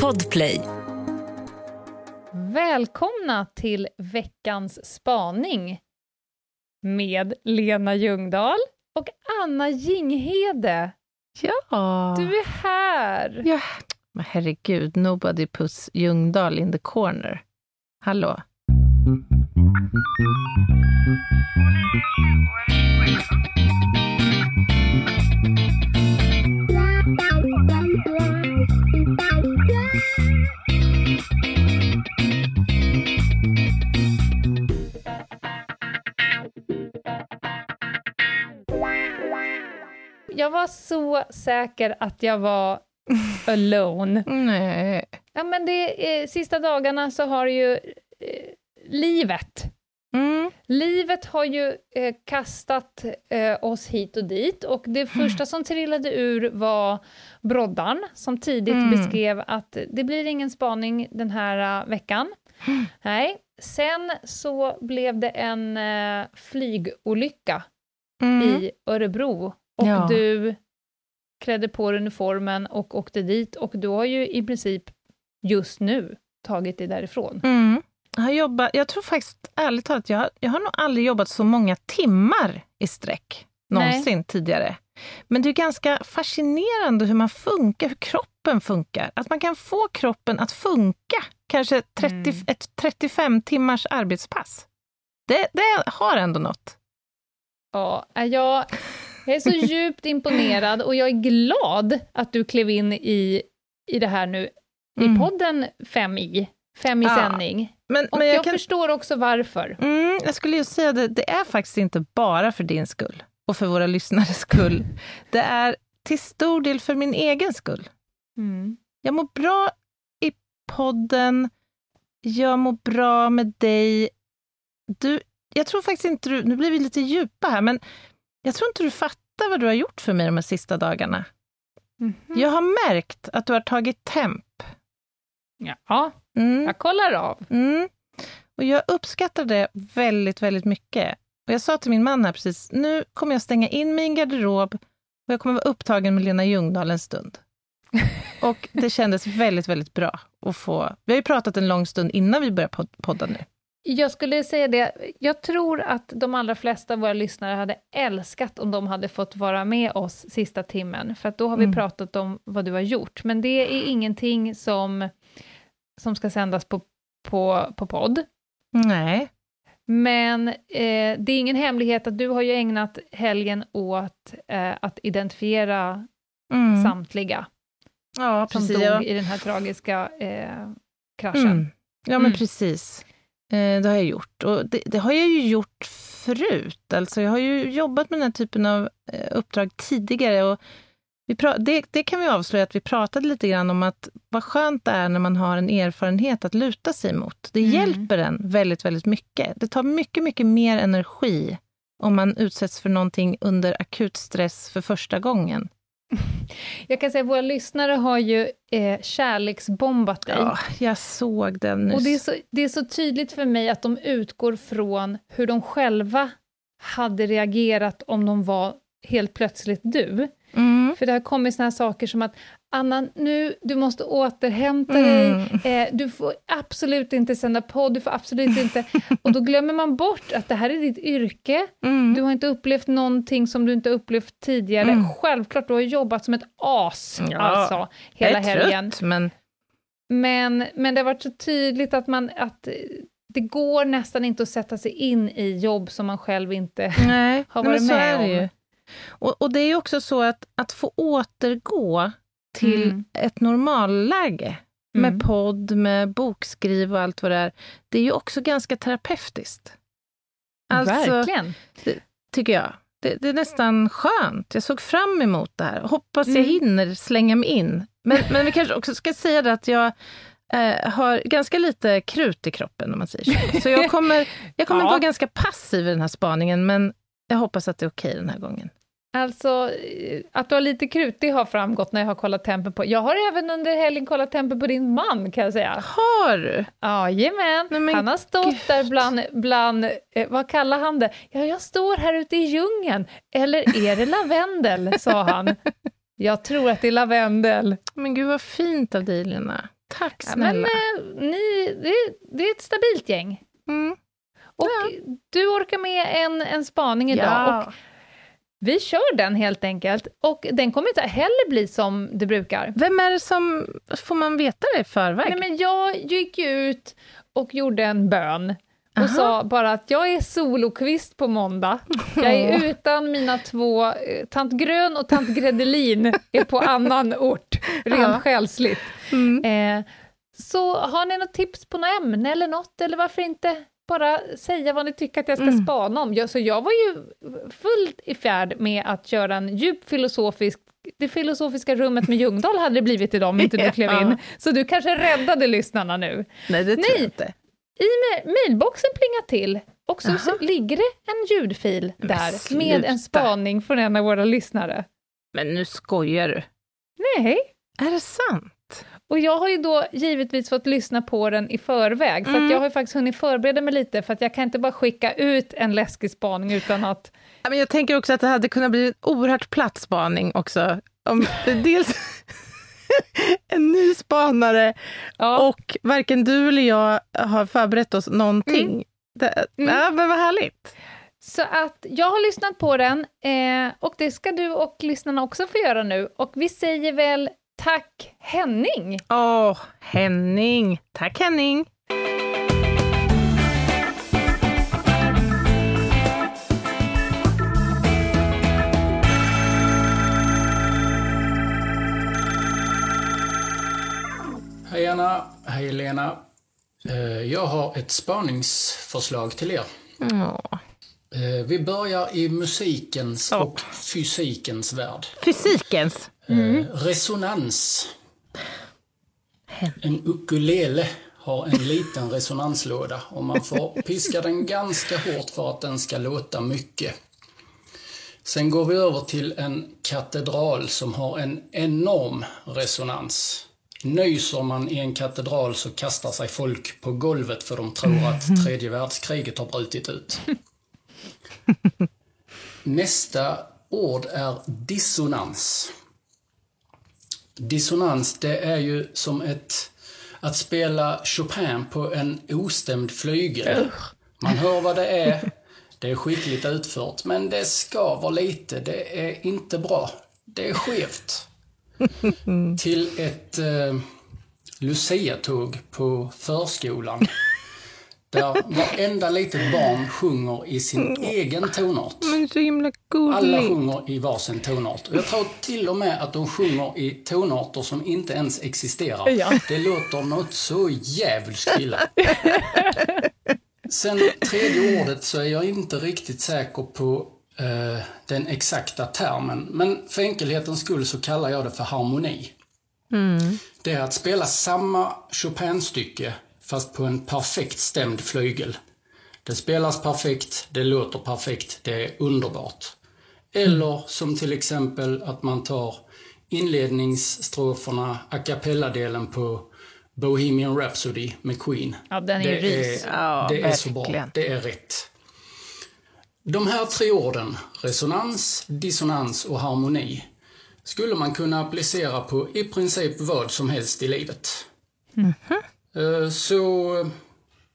Podplay. Välkomna till veckans spaning med Lena Ljungdahl och Anna Jinghede. Ja. Du är här! ja. Men herregud, nobody puts Ljungdahl in the corner. Hallå? Jag var så säker att jag var alone. Nej. Ja, men det, eh, sista dagarna så har ju eh, livet Mm. Livet har ju eh, kastat eh, oss hit och dit och det första som trillade ur var Broddan som tidigt Mm. beskrev att det blir ingen spaning den här uh, veckan. Nej, sen så blev det en eh, flygolycka Mm. i Örebro och Ja. du klädde på uniformen och åkte dit och du har ju i princip just nu tagit dig därifrån. Mm. Jag, har jobbat, jag tror faktiskt, ärligt talat, jag, jag har nog aldrig jobbat så många timmar i sträck någonsin tidigare. Men det är ganska fascinerande hur man funkar, hur kroppen funkar. Att man kan få kroppen att funka, kanske 30, Mm. ett 35 timmars arbetspass. Det, det har ändå något. Ja, äh, jag, jag är så djupt imponerad och jag är glad att du klev in i, i det här nu, i Mm. podden Fem i, Fem i Ja, sändning. Men, Och men jag, jag, kan, förstår också varför. mm, jag skulle ju säga det, det är faktiskt inte bara för din skull och för våra lyssnares skull. Det är till stor del för min egen skull. Mm. Jag mår bra i podden. Jag mår bra med dig. Du, jag tror faktiskt inte du... Nu blir vi lite djupa här, men jag tror inte du fattar vad du har gjort för mig de här sista dagarna. Mhm. Jag har märkt att du har tagit temp. Ja, Mm, jag kollar av. mm. Och jag uppskattar det väldigt, väldigt mycket. Och jag sa till min man här precis, nu kommer jag stänga in mig i en garderob och jag kommer vara upptagen med Lena Ljungdahl en stund. Och det kändes väldigt, väldigt bra att få... Vi har ju pratat en lång stund innan vi började pod- podda nu. Jag skulle säga det, jag tror att de allra flesta av våra lyssnare hade älskat om de hade fått vara med oss sista timmen, för att då har vi Mm. pratat om vad du har gjort. Men det är ingenting som, som ska sändas på, på, på podd. Nej. Men eh, det är ingen hemlighet att du har ju ägnat helgen åt eh, att identifiera Mm. samtliga Ja, som precis. dog Ja. i den här tragiska eh, kraschen. Mm. Ja, men Mm. precis. Eh, det har jag gjort. Och det, det har jag ju gjort förut. Alltså, jag har ju jobbat med den här typen av eh, uppdrag tidigare. Och vi pra- det, det kan vi avslöja att vi pratade lite grann om att vad skönt det är när man har en erfarenhet att luta sig mot. Det Mm. hjälper en väldigt, väldigt mycket. Det tar mycket, mycket mer energi om man utsätts för någonting under akut stress för första gången. Jag kan säga att våra lyssnare har ju eh, kärleksbombat dig. Ja, jag såg den nyss. Och det är, så, det är så tydligt för mig att de utgår från hur de själva hade reagerat om de var helt plötsligt du. Mm. För det har kommit såna här saker som att Anna, nu, du måste återhämta Mm. dig, eh, du får absolut inte sända podd, du får absolut inte... Och då glömmer man bort att det här är ditt yrke, Mm. du har inte upplevt någonting som du inte upplevt tidigare. Mm. Självklart, du har jobbat som ett as, Ja, alltså, hela jag är helgen. trött, men Men, men det har varit så tydligt att, man, att eh, det går nästan inte att sätta sig in i jobb som man själv inte... Nej, har varit med om. Och, och det är ju också så att, att få återgå till Mm. ett normalläge Mm. med podd, med bokskriv och allt vad det är, det är ju också ganska terapeutiskt. Alltså, Verkligen. tycker jag. Det, det är nästan skönt. Jag såg fram emot det här. Hoppas jag Mm. hinner slänga mig in. Men, men vi kanske också ska säga det att jag eh, har ganska lite krut i kroppen, om man säger så. Så jag kommer, jag kommer Ja. vara ganska passiv i den här spaningen, men jag hoppas att det är okej den här gången. Alltså, eh, att du har lite krut, det har framgått när jag har kollat tempen på... Jag har även under helgen kollat tempen på din man, kan jag säga. Har du? Jajamän, men han har stått gud. där bland, bland eh, vad kallar han det? Ja, jag står här ute i djungeln. Eller är det lavendel, sa han. Jag tror att det är lavendel. Men gud vad fint av dig, Lena. Tack Ja, snälla. men eh, ni, det, det är ett stabilt gäng. Mm. Och du orkar med en, en spaning idag. Och vi kör den helt enkelt. Och den kommer inte heller bli som det brukar. Vem är det som... Får man veta det i förväg? Nej, men jag gick ut och gjorde en bön och Aha. sa bara att jag är solokvist på måndag. Jag är utan mina två, eh, tant Grön och tant Gredelin är på annan ort, rent Ja. själsligt. Mm. Eh, så har ni något tips på något ämne eller något, eller varför inte bara säga vad ni tycker att jag ska Mm. spana om? Jag, så jag var ju fullt i färd med att göra en djup filosofisk det filosofiska rummet med Ljungdahl hade det blivit idag om inte du klev in. Så du kanske räddade lyssnarna nu. Nej, det tror Nej. jag inte. I ma- mailboxen plingar till och så, så ligger det en ljudfil där med en spaning från en av våra lyssnare. Men nu skojar du. Nej, Är det sant? Och jag har ju då givetvis fått lyssna på den i förväg, så Mm. att jag har ju faktiskt hunnit förbereda mig lite, för att jag kan inte bara skicka ut en läskig spaning utan att... Ja, men jag tänker också att det hade kunnat bli en oerhört platt spaning också. Om det dels en ny spanare Ja, och varken du eller jag har förberett oss någonting. Det, Mm. Ja, men vad härligt. så att jag har lyssnat på den, eh, och det ska du och lyssnarna också få göra nu. Och vi säger väl tack Henning! Åh, Henning. Tack Henning. Hej Anna, hej Lena. Eh, Jag har ett spaningsförslag till er. Åh. Eh, Vi börjar i musikens Ja. och fysikens värld. Fysikens. Eh, Resonans. En ukulele har en liten resonanslåda och man får piska den ganska hårt för att den ska låta mycket. Sen går vi över till en katedral som har en enorm resonans. Nyser man i en katedral så kastar sig folk på golvet för de tror att tredje världskriget har brutit ut. Nästa ord är dissonans. Dissonans, det är ju som ett att spela Chopin på en ostämd flygel. Man hör vad det är, det är skickligt utfört, men det skaver lite, det är inte bra. Det är skevt. Till ett eh, Lucia-tåg på förskolan. Där varenda litet barn sjunger i sin egen tonart. Men så himla Alla gullig. sjunger i varsin tonart. Och jag tror till och med att de sjunger i tonarter som inte ens existerar. Ja. Det låter något så jävligt illa. Sen tredje ordet så är jag inte riktigt säker på eh, den exakta termen. Men för enkelhetens skull så kallar jag det för harmoni. Det är att spela samma Chopin-stycke fast på en perfekt stämd flygel. Det spelas perfekt, det låter perfekt, det är underbart. Eller som till exempel att man tar inledningsstroferna, a cappella-delen på Bohemian Rhapsody med Queen. Ja, den är ju ris. Ja, det är så bra. Det är rätt. De här tre orden, resonans, dissonans och harmoni, skulle man kunna applicera på i princip vad som helst i livet. Eh, Så eh,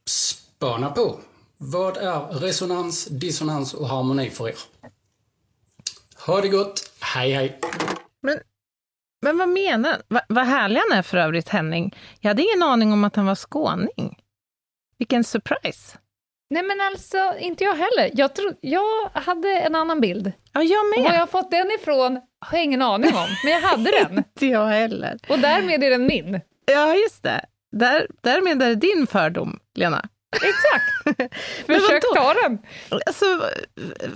spana på. Vad är resonans, dissonans och harmoni för er? Ha det gott. Hej hej! Men, men vad menar va, Vad härlig han är för övrigt, Henning. Jag hade ingen aning om att han var skåning. Vilken surprise. Nej men alltså, inte jag heller. Jag, tro, jag hade en annan bild. Ja, jag Och var med. jag har fått den ifrån har jag ingen aning om, men jag hade den. Inte jag heller. Och därmed är den min. Ja, just det. Där, därmed är det din fördom, Lena. Exakt! Men Försök ta den. Alltså,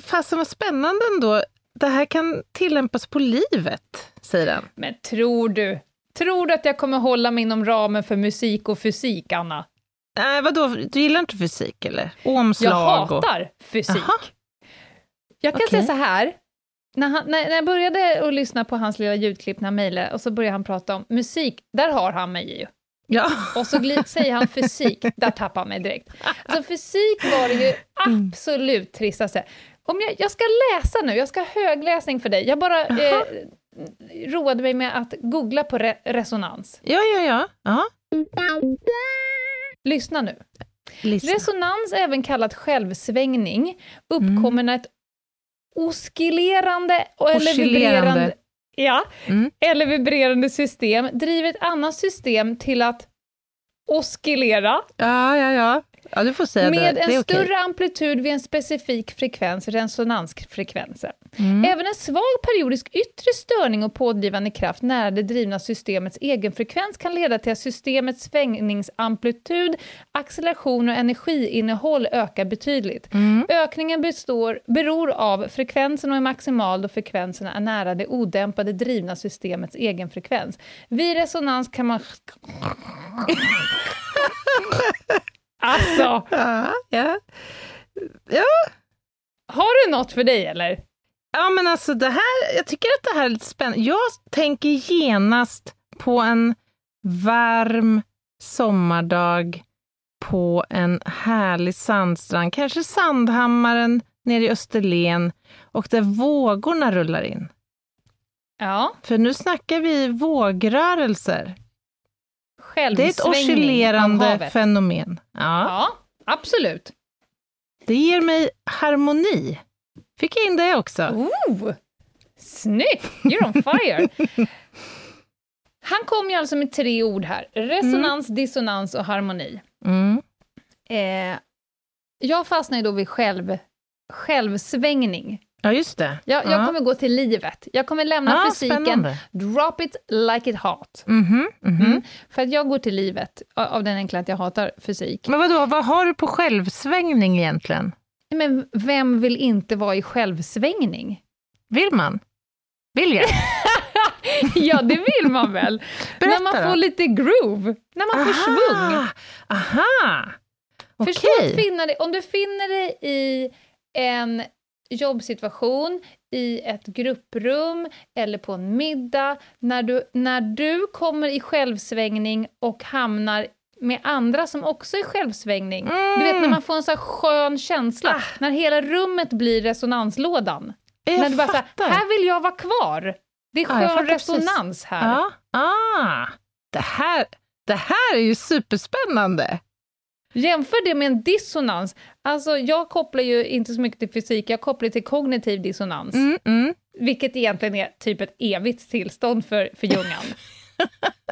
fasen vad spännande ändå. Det här kan tillämpas på livet, säger den. Men tror du, tror du att jag kommer hålla mig inom ramen för musik och fysik, Anna? Nej, vadå? Du gillar inte fysik, eller? Jag Omslag hatar fysik. Jaha. Jag kan Okej. säga så här, när, han, när, när jag började att lyssna på hans lilla ljudklipp när han mejlade, och så började han prata om musik, där har han mig ju. Ja. Och så säger han fysik, där tappar han mig direkt. Alltså fysik var det ju absolut tristaste. Om jag, jag ska läsa nu, jag ska ha högläsning för dig. Jag bara, eh, roade mig med att googla på re resonans. Ja, ja, ja. Aha. Lyssna nu. Lyssna. Resonans, även kallat självsvängning, uppkommer när ett oscillerande och- eller vibrerande, ja, Mm. eller vibrerande system driver ett annat system till att oscillera Ja, ja, ja. Ja, du får säga med det. en det större amplitud vid en specifik frekvens, resonansfrekvensen. Mm. Även en svag periodisk yttre störning och pådrivande kraft nära det drivna systemets egenfrekvens kan leda till att systemets svängningsamplitud, acceleration och energiinnehåll ökar betydligt. Mm. Ökningen består, beror av frekvensen och är maximal då frekvensen är nära det odämpade drivna systemets egenfrekvens. Vid resonans kan man... alltså, Ja, ja. ja. har du något för dig eller? Ja, men alltså det här, jag tycker att det här är lite spännande. Jag tänker genast på en varm sommardag på en härlig sandstrand, kanske Sandhammaren nere i Österlen och där vågorna rullar in. Ja, För nu snackar vi vågrörelser. Det är ett oscillerande fenomen. Ja. Ja, absolut. Det ger mig harmoni. Fick jag in det också? Oh, snyggt! You're on fire! Han kom ju alltså med tre ord här. Resonans, dissonans och harmoni. Mm. Eh, jag fastnar ju då vid själv, självsvängning. Ja, just det. Jag, jag ja. kommer gå till livet. Jag kommer lämna Ja, fysiken, spännande. drop it like it hot. Mhm, mhm. Mm. För att jag går till livet, av den enkla att jag hatar fysik. Men vadå, vad har du på självsvängning egentligen? Men vem vill inte vara i självsvängning? Vill man? Vill jag? ja, det vill man väl? Berätta när man då. får lite groove, när man får svung. Aha! Okej. Förstå att finna dig, om du finner dig i en jobbsituation, i ett grupprum eller på en middag, när du, när du kommer i självsvängning och hamnar med andra som också är självsvängning. Du vet när man får en så skön känsla, Ah. när hela rummet blir resonanslådan. Jag när du bara så här, fattar. här vill jag vara kvar. Det är skön fattar precis. resonans här. Ja. Ah, det, här, det här är ju superspännande. Jämför det med en dissonans. Alltså, jag kopplar ju inte så mycket till fysik, jag kopplar till kognitiv dissonans. Mm, mm. Vilket egentligen är typ ett evigt tillstånd för, för Jungan.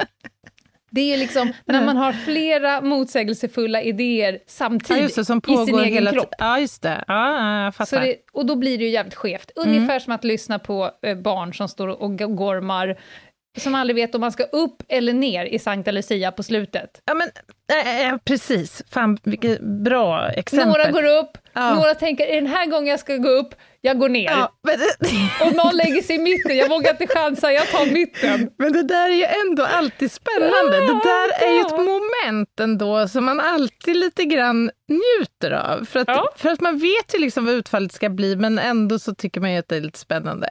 Det är liksom när man har flera motsägelsefulla idéer Ja, samtidigt just det, i sin egen kropp. Ja, just det. Ja, ja, jag fattar. det, och då blir det ju jävligt skevt. Ungefär som att lyssna på eh, barn som står och gormar, som aldrig vet om man ska upp eller ner i Sankta Lucia på slutet. Ja, men, äh, äh, precis. Fan, vilket bra exempel. Några går upp, Ja. några tänker är den här gången jag ska gå upp, jag går ner. Ja, men, Och någon lägger sig i mitten, jag vågar inte chansa, jag tar mitten. men det där är ju ändå alltid spännande. Ja, det där är ju ett moment ändå som man alltid lite grann njuter av. För att, för att man vet ju liksom vad utfallet ska bli, men ändå så tycker man ju att det är lite spännande.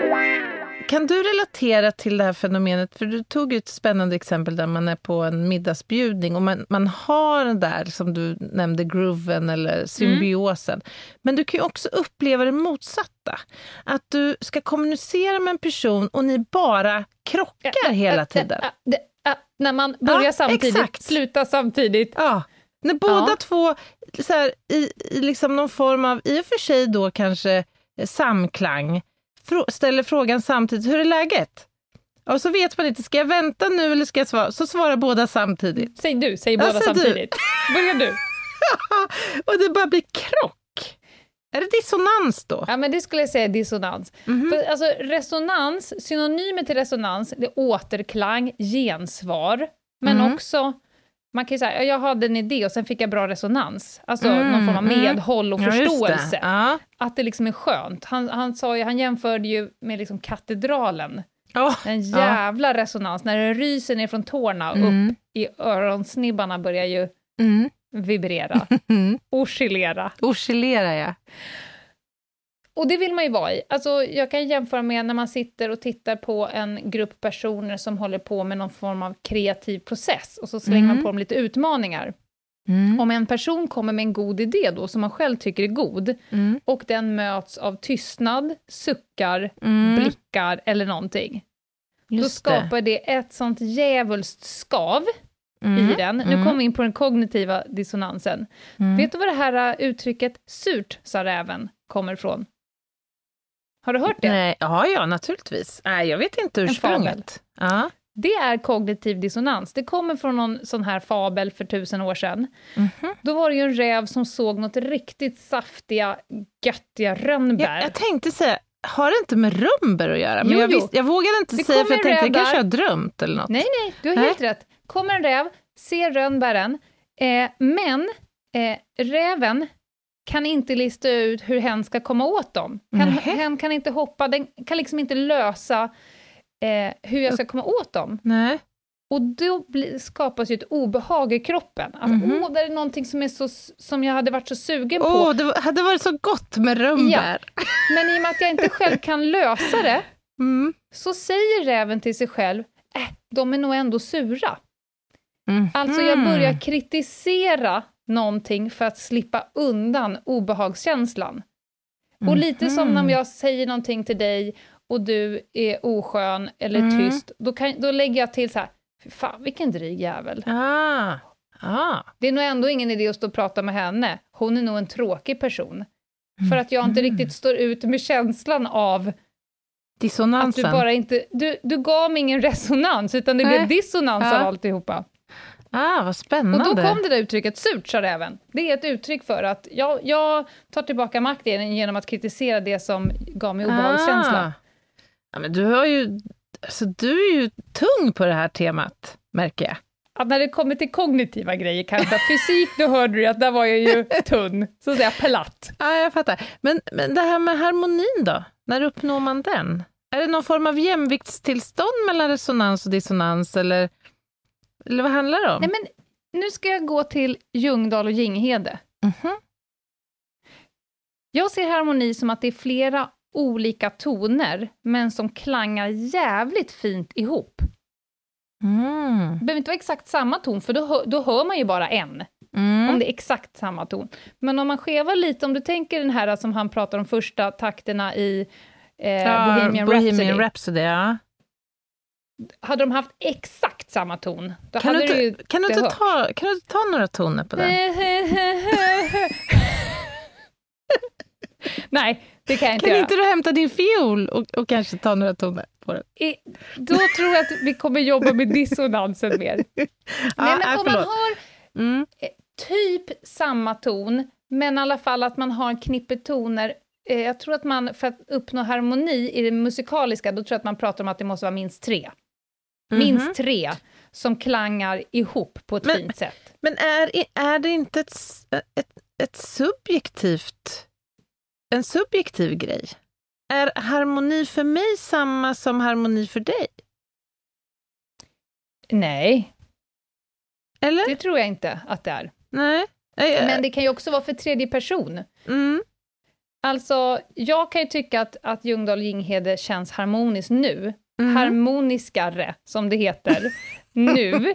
Kan du relatera till det här fenomenet? För du tog ett spännande exempel där man är på en middagsbjudning och man, man har den där, som du nämnde, grooven eller symbiosen. Men du kan ju också uppleva det motsatta. Att du ska kommunicera med en person och ni bara krockar hela tiden. Det- ä- när man börjar Ja, samtidigt, exakt. slutar samtidigt. Ja, när båda Ja. två så här, i, i liksom någon form av, i och för sig då kanske samklang, ställer frågan samtidigt, hur är läget? Och så vet man inte, ska jag vänta nu eller ska jag svara? Så svarar båda samtidigt. Säg du, säg Ja, båda du. samtidigt. Börja du. och det bara blir krock. Är det dissonans då? Ja, men det skulle jag säga är dissonans. Mhm. För, alltså, resonans, synonymer till resonans, det är återklang, gensvar, men Mm. också man kan ju säga, jag hade en idé och sen fick jag bra resonans. Alltså Mm, någon form av mm. medhåll och Ja, just det. förståelse. Ja. Att det liksom är skönt. Han, han, sa ju, han jämförde ju med liksom katedralen. Åh, En ja. jävla resonans, när det ryser ner från tårna Mm. upp i öronsnibbarna börjar ju Mm. vibrera, Mm. oscillera. Oscillerar jag. Och det vill man ju vara i. Alltså, jag kan jämföra med när man sitter och tittar på en grupp personer som håller på med någon form av kreativ process, och så slänger man Mm. på dem lite utmaningar. Mm. Om en person kommer med en god idé då, som man själv tycker är god, Mm. och den möts av tystnad, suckar, Mm. blickar eller någonting, då Just det. skapar det ett sånt djävulskt skav Mm. i den. Nu Mm. kommer vi in på den kognitiva dissonansen. Mm. Vet du var det här äh, uttrycket ”surt, sa räven” kommer ifrån? Har du hört det? Nej, ja, ja, naturligtvis. Nej, jag vet inte ursprunget. Ja. Det är kognitiv dissonans. Det kommer från någon sån här fabel för tusen år sedan. Mhm. Då var det ju en räv som såg något riktigt saftiga, göttiga rönnbär. Jag, jag tänkte säga, har det inte med rönnbär att göra? Men Jo, jag, jo. visste, jag vågade inte Det säga, för jag tänkte, räv kanske har drömt eller något. Nej, nej, du har Nej. helt rätt. Kommer en räv, ser rönnbären, eh, men eh, räven kan inte lista ut hur hen ska komma åt dem. Hen, hen kan inte hoppa, den kan liksom inte lösa eh, hur jag ska komma åt dem. Nej. Och då bli, skapas ju ett obehag i kroppen. Att, Mhm. åh, det är någonting som, är så, som jag hade varit så sugen på. Åh, det var- hade varit så gott med rönnbär. Men i och med att jag inte själv kan lösa det, Mm. så säger räven till sig själv, äh, de är nog ändå sura. Mhm. Alltså jag börjar kritisera någonting för att slippa undan obehagskänslan. Och lite som Mhm. när jag säger någonting till dig och du är oskön eller Mm. tyst, då, kan, då lägger jag till så här, "Fy fan vilken dryg jävel. Ah. Ah. Det är nog ändå ingen idé att stå och prata med henne, hon är nog en tråkig person. För att jag inte Mm. riktigt står ut med känslan av att Dissonansen. du bara inte, du, du gav mig ingen resonans, utan det Nej. blev dissonans Ja. av alltihopa. Ah, vad spännande. Och då kom det där uttrycket surt, sa räven. Det är ett uttryck för att jag, jag tar tillbaka makten genom att kritisera det som gav mig obehagskänsla. Ah. Ja, men du har ju... Alltså, du är ju tung på det här temat, märker jag. Att när det kommer till kognitiva grejer, kanske fysik, då hörde du att där var jag ju tunn, så att säga platt. Ja, jag fattar. Men, men det här med harmonin då? När uppnår man den? Är det någon form av jämviktstillstånd mellan resonans och dissonans, eller, eller vad handlar det om? Nej, men nu ska jag gå till Ljungdahl och Ginghede. Mhm. Jag ser harmoni som att det är flera olika toner, men som klangar jävligt fint ihop. Mm. Det behöver inte vara exakt samma ton, för då, hör- då hör man ju bara en, Mm. om det är exakt samma ton. Men om man skevar lite, om du tänker den här som han pratar om, första takterna i eh, Ja, Bohemian, Bohemian Rhapsody. Rhapsody, ja. Hade de haft exakt samma ton, då Kan hade du, inte, kan, du inte ta, kan du inte ta några toner på den? Nej, det kan jag inte Kan göra. inte du hämta din fiol och, och kanske ta några toner på den? I, då tror jag att vi kommer jobba med dissonansen mer. Nej, men om man förlåt. har Mm. typ samma ton, men i alla fall att man har en knippe toner. Eh, jag tror att man, för att uppnå harmoni i det musikaliska, då tror jag att man pratar om att det måste vara minst tre. Minst Mhm. tre som klangar ihop på ett Men- fint sätt. Men är, är det inte ett, ett, ett subjektivt, en subjektiv grej? Är harmoni för mig samma som harmoni för dig? Nej, Eller? det tror jag inte att det är. Nej? Men det kan ju också vara för tredje person. mm. Alltså, jag kan ju tycka att, att Ljungdahl Ginghede känns harmoniskt nu, Mhm. harmoniskare, som det heter, nu,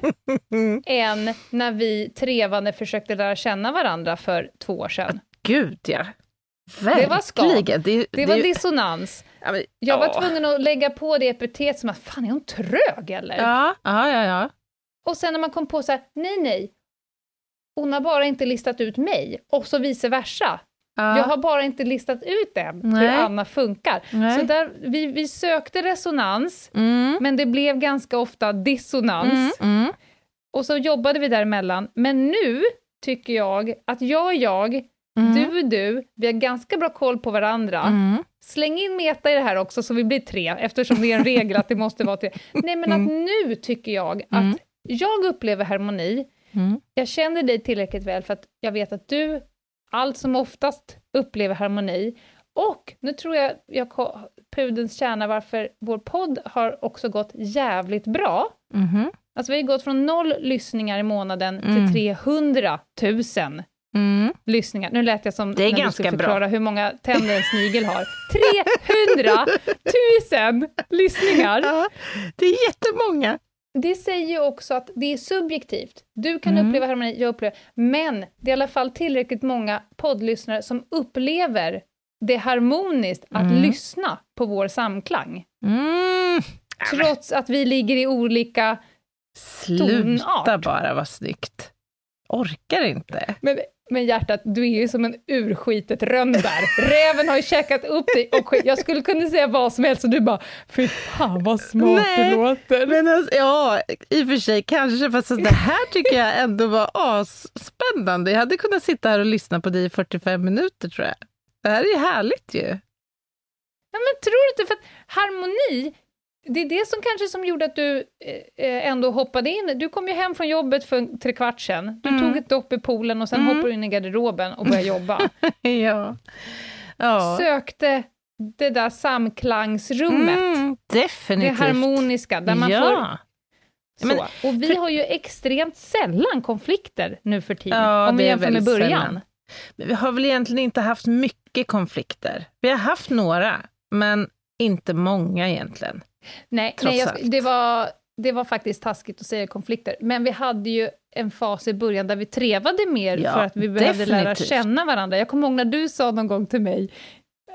Mm. än när vi trevande försökte lära känna varandra för två år sedan. Gud, ja. Det var skav. Verkligen. Det, Det var dissonans. ja, men, Jag var ja. tvungen att lägga på det epitet som att, fan är hon trög eller? Ja, ja, ja. ja. Och sen när man kom på så här, nej nej, hon har bara inte listat ut mig, och så vice versa. Ja. Jag har bara inte listat ut än hur Nej. Anna funkar. Nej. Så där, vi, vi sökte resonans, Mm. men det blev ganska ofta dissonans. Mm. Mm. Och så jobbade vi däremellan. Men nu tycker jag att jag är jag, Mm. du är du, vi har ganska bra koll på varandra. Mm. Släng in meta i det här också så vi blir tre, eftersom det är en regel att det måste vara tre. Nej, men att nu tycker jag att Mm. jag upplever harmoni Mm. Jag känner dig tillräckligt väl för att jag vet att du allt som oftast upplever harmoni. Och nu tror jag, jag pudelns kärna varför vår podd har också gått jävligt bra. Mhm. Alltså vi har gått från noll lyssningar i månaden Mm. till 300 000 Mm. lyssningar. Nu lät jag som Det är när du ganska skulle bra. förklara hur många tänder en snigel har. 300 000 lyssningar! Ja, det är jättemånga. Det säger ju också att det är subjektivt. Du kan Mm. uppleva harmoni, jag upplever... Men det är i alla fall tillräckligt många poddlyssnare som upplever det harmoniskt att Mm. lyssna på vår samklang. Mm. Trots att vi ligger i olika... Sluta Tonart. bara, vad snyggt. Orkar inte. Men, men hjärtat, du är ju som en urskitet rönnbär. Räven har ju käkat upp dig och skit. Jag skulle kunna säga vad som helst och du bara, fy fan vad smart Nej, det låter. Men alltså, ja, i och för sig kanske, fast det här tycker jag ändå var asspännande. Jag hade kunnat sitta här och lyssna på dig i 45 minuter tror jag. Det här är ju härligt ju. Ja, men tror du inte, för att harmoni, det är det som kanske som gjorde att du eh, ändå hoppade in. Du kom ju hem från jobbet för en trekvart sedan. Du Mm. tog ett dopp i poolen och sen Mm. hoppade du in i garderoben och började jobba. ja. ja. Sökte det där samklangsrummet, Mm, det definitivt. harmoniska, där man får ja. så. Men- och vi har ju extremt sällan konflikter nu för tiden, Ja, om vi det jämför med början. sällan. Vi har väl egentligen inte haft mycket konflikter. Vi har haft några, men inte många egentligen. Nej, nej jag, det, var, det var faktiskt taskigt att säga konflikter, men vi hade ju en fas i början där vi trevade mer Ja, för att vi behövde lära definitivt. känna varandra. Jag kommer ihåg när du sa någon gång till mig,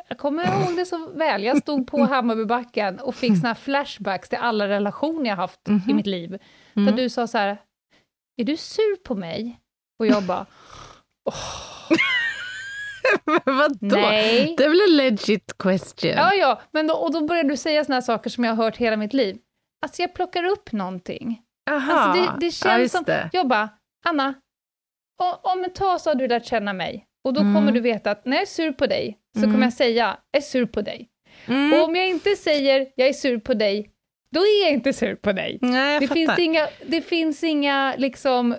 jag kommer ihåg det så väl, jag stod på Hammarbybacken och fick såna här flashbacks till alla relationer jag haft i Mhm. mitt liv. Där Mm. du sa så här, är du sur på mig? Och jag bara, Men Vadå? nej. Det är väl en legit question? Ja, ja, men då, och då började du säga såna här saker som jag har hört hela mitt liv. Alltså jag plockar upp någonting. Aha. Alltså det, det ja, känns just som... det. Jag bara, Anna, om ett tag så har du lärt känna mig. Och då Mm. kommer du veta att när jag är sur på dig, så Mm. kommer jag säga, jag är sur på dig. Mm. Och om jag inte säger, jag är sur på dig, då är jag inte sur på dig. Nej, jag Det fattar. finns, inga, det finns inga liksom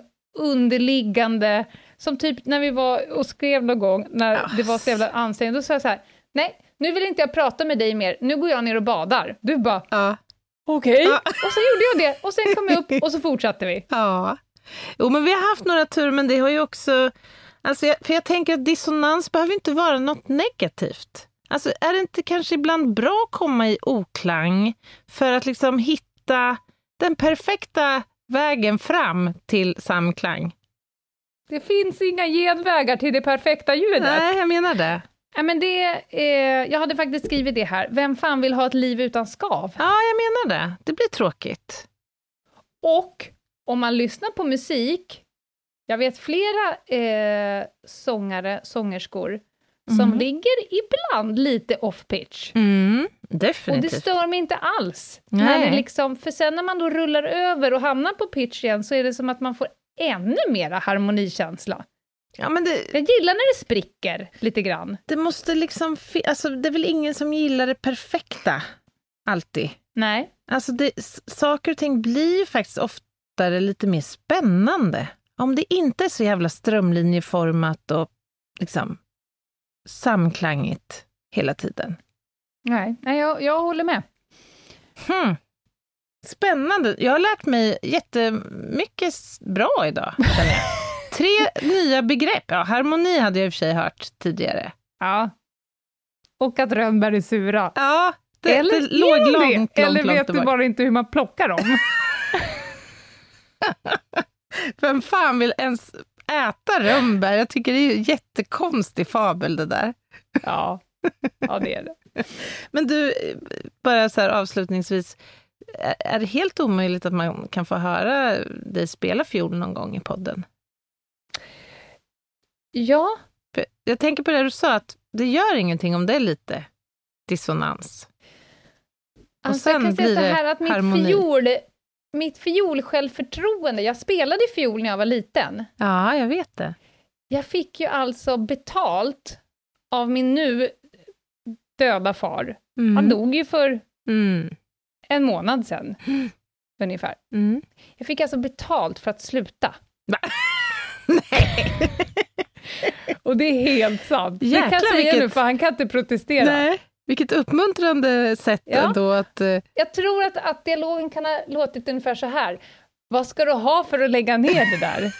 underliggande, som typ när vi var och skrev någon gång, när Ja. det var så jävla ansträngande, då sa jag så här, nej, nu vill inte jag prata med dig mer, nu går jag ner och badar. Du bara, Ja. okej. Ja. Och så gjorde jag det, och sen kom jag upp och så fortsatte vi. ja. Jo, men vi har haft några turer, men det har ju också... Alltså, jag, för jag tänker att dissonans behöver inte vara något negativt. Alltså, är det inte kanske ibland bra att komma i oklang för att liksom hitta den perfekta vägen fram till samklang? Det finns inga genvägar till det perfekta ljudet. Nej, jag menar det. Men det eh, jag hade faktiskt skrivit det här. Vem fan vill ha ett liv utan skav? Ja, jag menar det. Det blir tråkigt. Och om man lyssnar på musik, jag vet flera eh, sångare, sångerskor, som Mhm. ligger ibland lite off-pitch. Mm, Och det definitivt. stör mig inte alls. Nej. När det liksom, för sen när man då rullar över och hamnar på pitch igen, så är det som att man får ännu mera harmonikänsla. Ja, men det, Jag gillar när det spricker lite grann. det måste liksom... Alltså, det är väl ingen som gillar det perfekta, alltid. Nej. Alltså det, saker och ting blir ju faktiskt oftare lite mer spännande. Om det inte är så jävla strömlinjeformat och liksom samklangigt hela tiden. Nej, Nej jag, jag håller med. Hmm. Spännande. Jag har lärt mig jättemycket bra idag. Tre nya begrepp. Ja, harmoni hade jag i och för sig hört tidigare. Ja. Och att rönnbär är sura. Ja, det, Eller det låg långt, det? långt, Eller långt vet du bara inte hur man plockar dem? Vem fan vill ens äta rönnbär? Jag tycker det är en jättekonstig fabel det där. ja. ja, det är det. Men du, eh, bara så här avslutningsvis, är- det helt omöjligt att man kan få höra dig spela fiol någon gång i podden? Ja, Jag tänker på det du sa, att det gör ingenting om det är lite dissonans. Och alltså jag sen kan säga blir så det här att mitt harmoni. fiol, mitt fiolsjälvförtroende, jag spelade fiol när jag var liten. Ja, jag vet det. Jag fick ju alltså betalt av min nu döda far. Mm. Han dog ju för Mm. En månad sedan, ungefär. Mm. Jag fick alltså betalt för att sluta. Och det är helt sant. det kan jag säga vilket- nu, för han kan inte protestera. Nej, vilket uppmuntrande sätt Ja. ändå att... eh, Jag tror att, att dialogen kan ha låtit ungefär så här. Vad ska du ha för att lägga ner det där?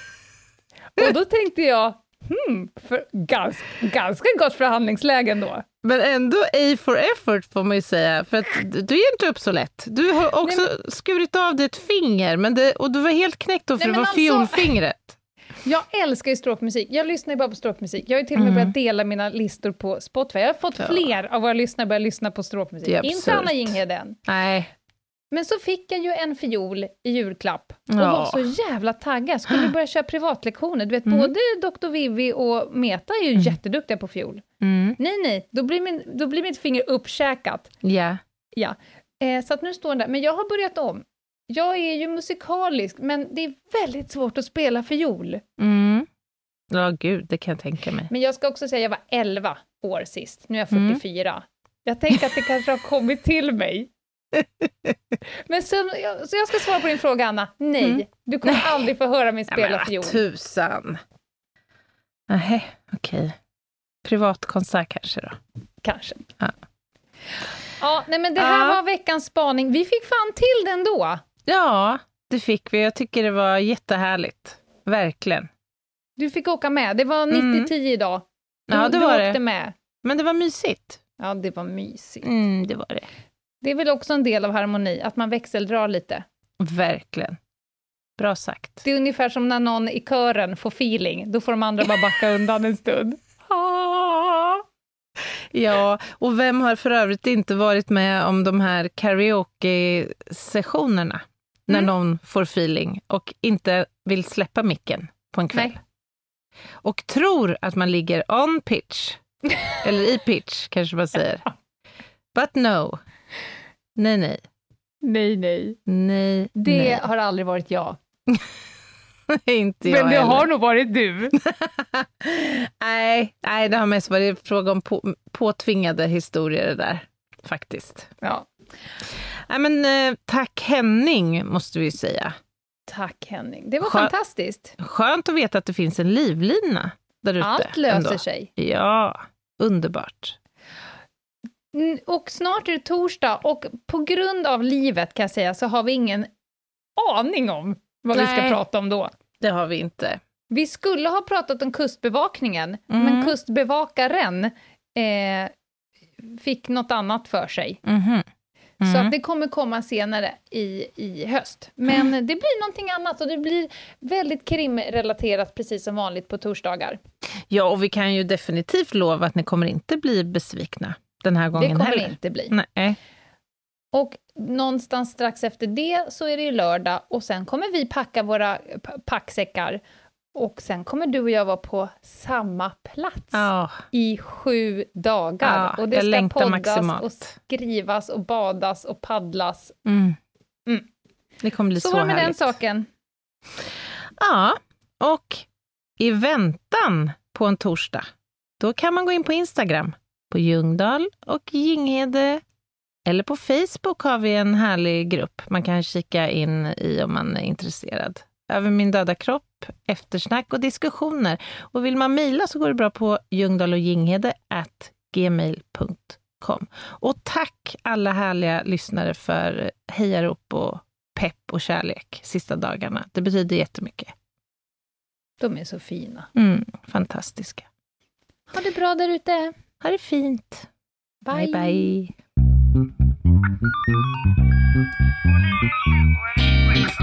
Och då tänkte jag, hmm, för ganska, ganska gott förhandlingsläge ändå. Men ändå A for effort får man ju säga, för du ger inte upp så lätt. Du har också skurit av dig ett finger, men det, och du var helt knäckt då för Nej, det men var alltså- fiolfingret. Jag älskar ju stråkmusik. Jag lyssnar ju bara på stråkmusik. Jag har ju till och med börjat dela mina listor på Spotify. Jag har fått fler av våra lyssnare börja lyssna på stråkmusik. Inte. Anna Jinghede än. Nej. Men så fick jag ju en fiol i julklapp och Ja. var så jävla taggad. Skulle börja köra privatlektioner. Du vet, Mm. både Dr. Vivi och Meta är ju jätteduktiga på fiol. Mm. Nej, nej, då blir, min, då blir mitt finger uppkäkat. Ja. Ja. Eh, så att nu står den där. Men jag har börjat om. Jag är ju musikalisk, men det är väldigt svårt att spela fiol. Mm. Ja, gud, det kan jag tänka mig. Men jag ska också säga, jag var 11 år sist. Nu är jag Mm. 44. Jag tänker att det kanske har kommit till mig. Men så, så jag ska svara på din fråga, Anna. Nej, Mm. du kommer aldrig få höra mig Ja, spela vad fiol. tusan. Nej, okej. Privatkonsert kanske då. Kanske. Ja. Ja, nej men det här Ja. var veckans spaning. Vi fick fan till den då. Ja, det fick vi. Jag tycker det var jättehärligt. Verkligen. Du fick åka med. Det var 90-10 idag. Du, Mm. Ja, det du var åkte det. med. Men det var mysigt. Ja, det var mysigt. Mm, det var det. Det är väl också en del av harmoni, att man växeldrar lite. Verkligen. Bra sagt. Det är ungefär som när någon i kören får feeling, då får de andra bara backa undan en stund. Ja, och vem har för övrigt inte varit med om de här karaoke-sessionerna? När Mm. någon får feeling och inte vill släppa micken på en kväll. Nej. Och tror att man ligger on pitch, eller i pitch kanske man säger. But no. Nej, nej. Nej, nej. Nej, Det nej. har aldrig varit jag. inte jag Men det heller. har nog varit du. nej, nej, det har mest varit fråga om på, påtvingade historier det där, faktiskt. Ja. Nej, men, eh, tack Henning, måste vi säga. Tack Henning. Det var Skö- fantastiskt. Skönt att veta att det finns en livlina där ute. Allt löser ändå. sig. Ja, underbart. Mm, Och snart är det torsdag och på grund av livet kan jag säga så har vi ingen aning om vad vi ska Nej. prata om då. Det har vi inte. Vi skulle ha pratat om kustbevakningen, Mm. men kustbevakaren eh, fick något annat för sig. Så Mm. att det kommer komma senare i, i höst. Men det blir någonting annat och det blir väldigt krimrelaterat precis som vanligt på torsdagar. Ja, och vi kan ju definitivt lova att ni kommer inte bli besvikna den här Det gången kommer heller. det inte bli. Nej. Och någonstans strax efter det så är det ju lördag och sen kommer vi packa våra packsäckar och sen kommer du och jag vara på samma plats Ja, i sju dagar. Ja, och det ska poddas maximalt. och skrivas och badas och paddlas. mm. Mm. det kommer bli så, Så var det med den saken. Ja, och i väntan på en torsdag, då kan man gå in på Instagram, på Ljungdahl och Ginghede. Eller på Facebook har vi en härlig grupp man kan kika in i om man är intresserad. Över min döda kropp, eftersnack och diskussioner. Och vill man mejla så går det bra på ljungdahl och ginghede at gmail.com. Och tack alla härliga lyssnare för hejarop och pepp och kärlek sista dagarna. Det betyder jättemycket. De är så fina. Mm, fantastiska. Ha det bra där ute. Ha det fint. Bye. bye. bye.